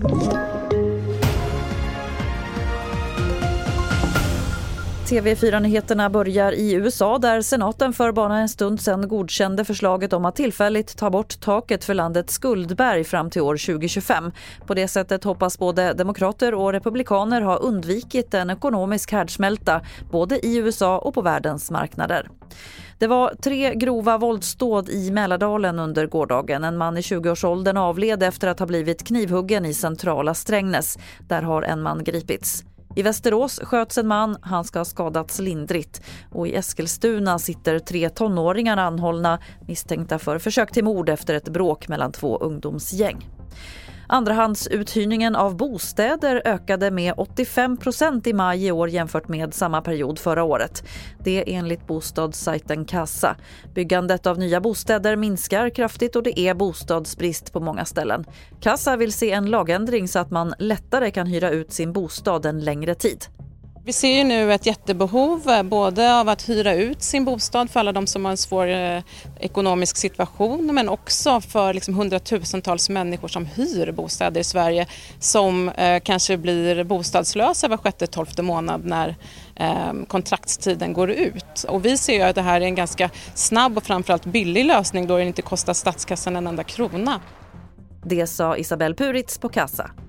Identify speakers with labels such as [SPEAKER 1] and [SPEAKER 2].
[SPEAKER 1] you TV4-nyheterna börjar i USA där senaten för bara en stund sedan godkände förslaget om att tillfälligt ta bort taket för landets skuldberg fram till år 2025. På det sättet hoppas både demokrater och republikaner ha undvikit en ekonomisk härdsmälta både i USA och på världens marknader. Det var tre grova våldsdåd i Mälardalen under gårdagen. En man i 20-årsåldern avled efter att ha blivit knivhuggen i centrala Strängnäs. Där har en man gripits. I Västerås sköts en man, han ska ha skadats lindrigt. Och i Eskilstuna sitter tre tonåringar anhållna misstänkta för försök till mord efter ett bråk mellan två ungdomsgäng. Andrahandsuthyrningen av bostäder ökade med 85% i maj i år jämfört med samma period förra året. Det enligt bostadssajten Kassa. Byggandet av nya bostäder minskar kraftigt och det är bostadsbrist på många ställen. Kassa vill se en lagändring så att man lättare kan hyra ut sin bostad en längre tid.
[SPEAKER 2] Vi ser ju nu ett jättebehov eh, både av att hyra ut sin bostad för alla de som har en svår eh, ekonomisk situation men också för liksom hundratusentals människor som hyr bostäder i Sverige som eh, kanske blir bostadslösa var sjätte, tolfte månad när kontraktstiden går ut. Och vi ser ju att det här är en ganska snabb och framförallt billig lösning då det inte kostar statskassan en enda krona.
[SPEAKER 1] Det sa Isabelle Puritz på Kassa.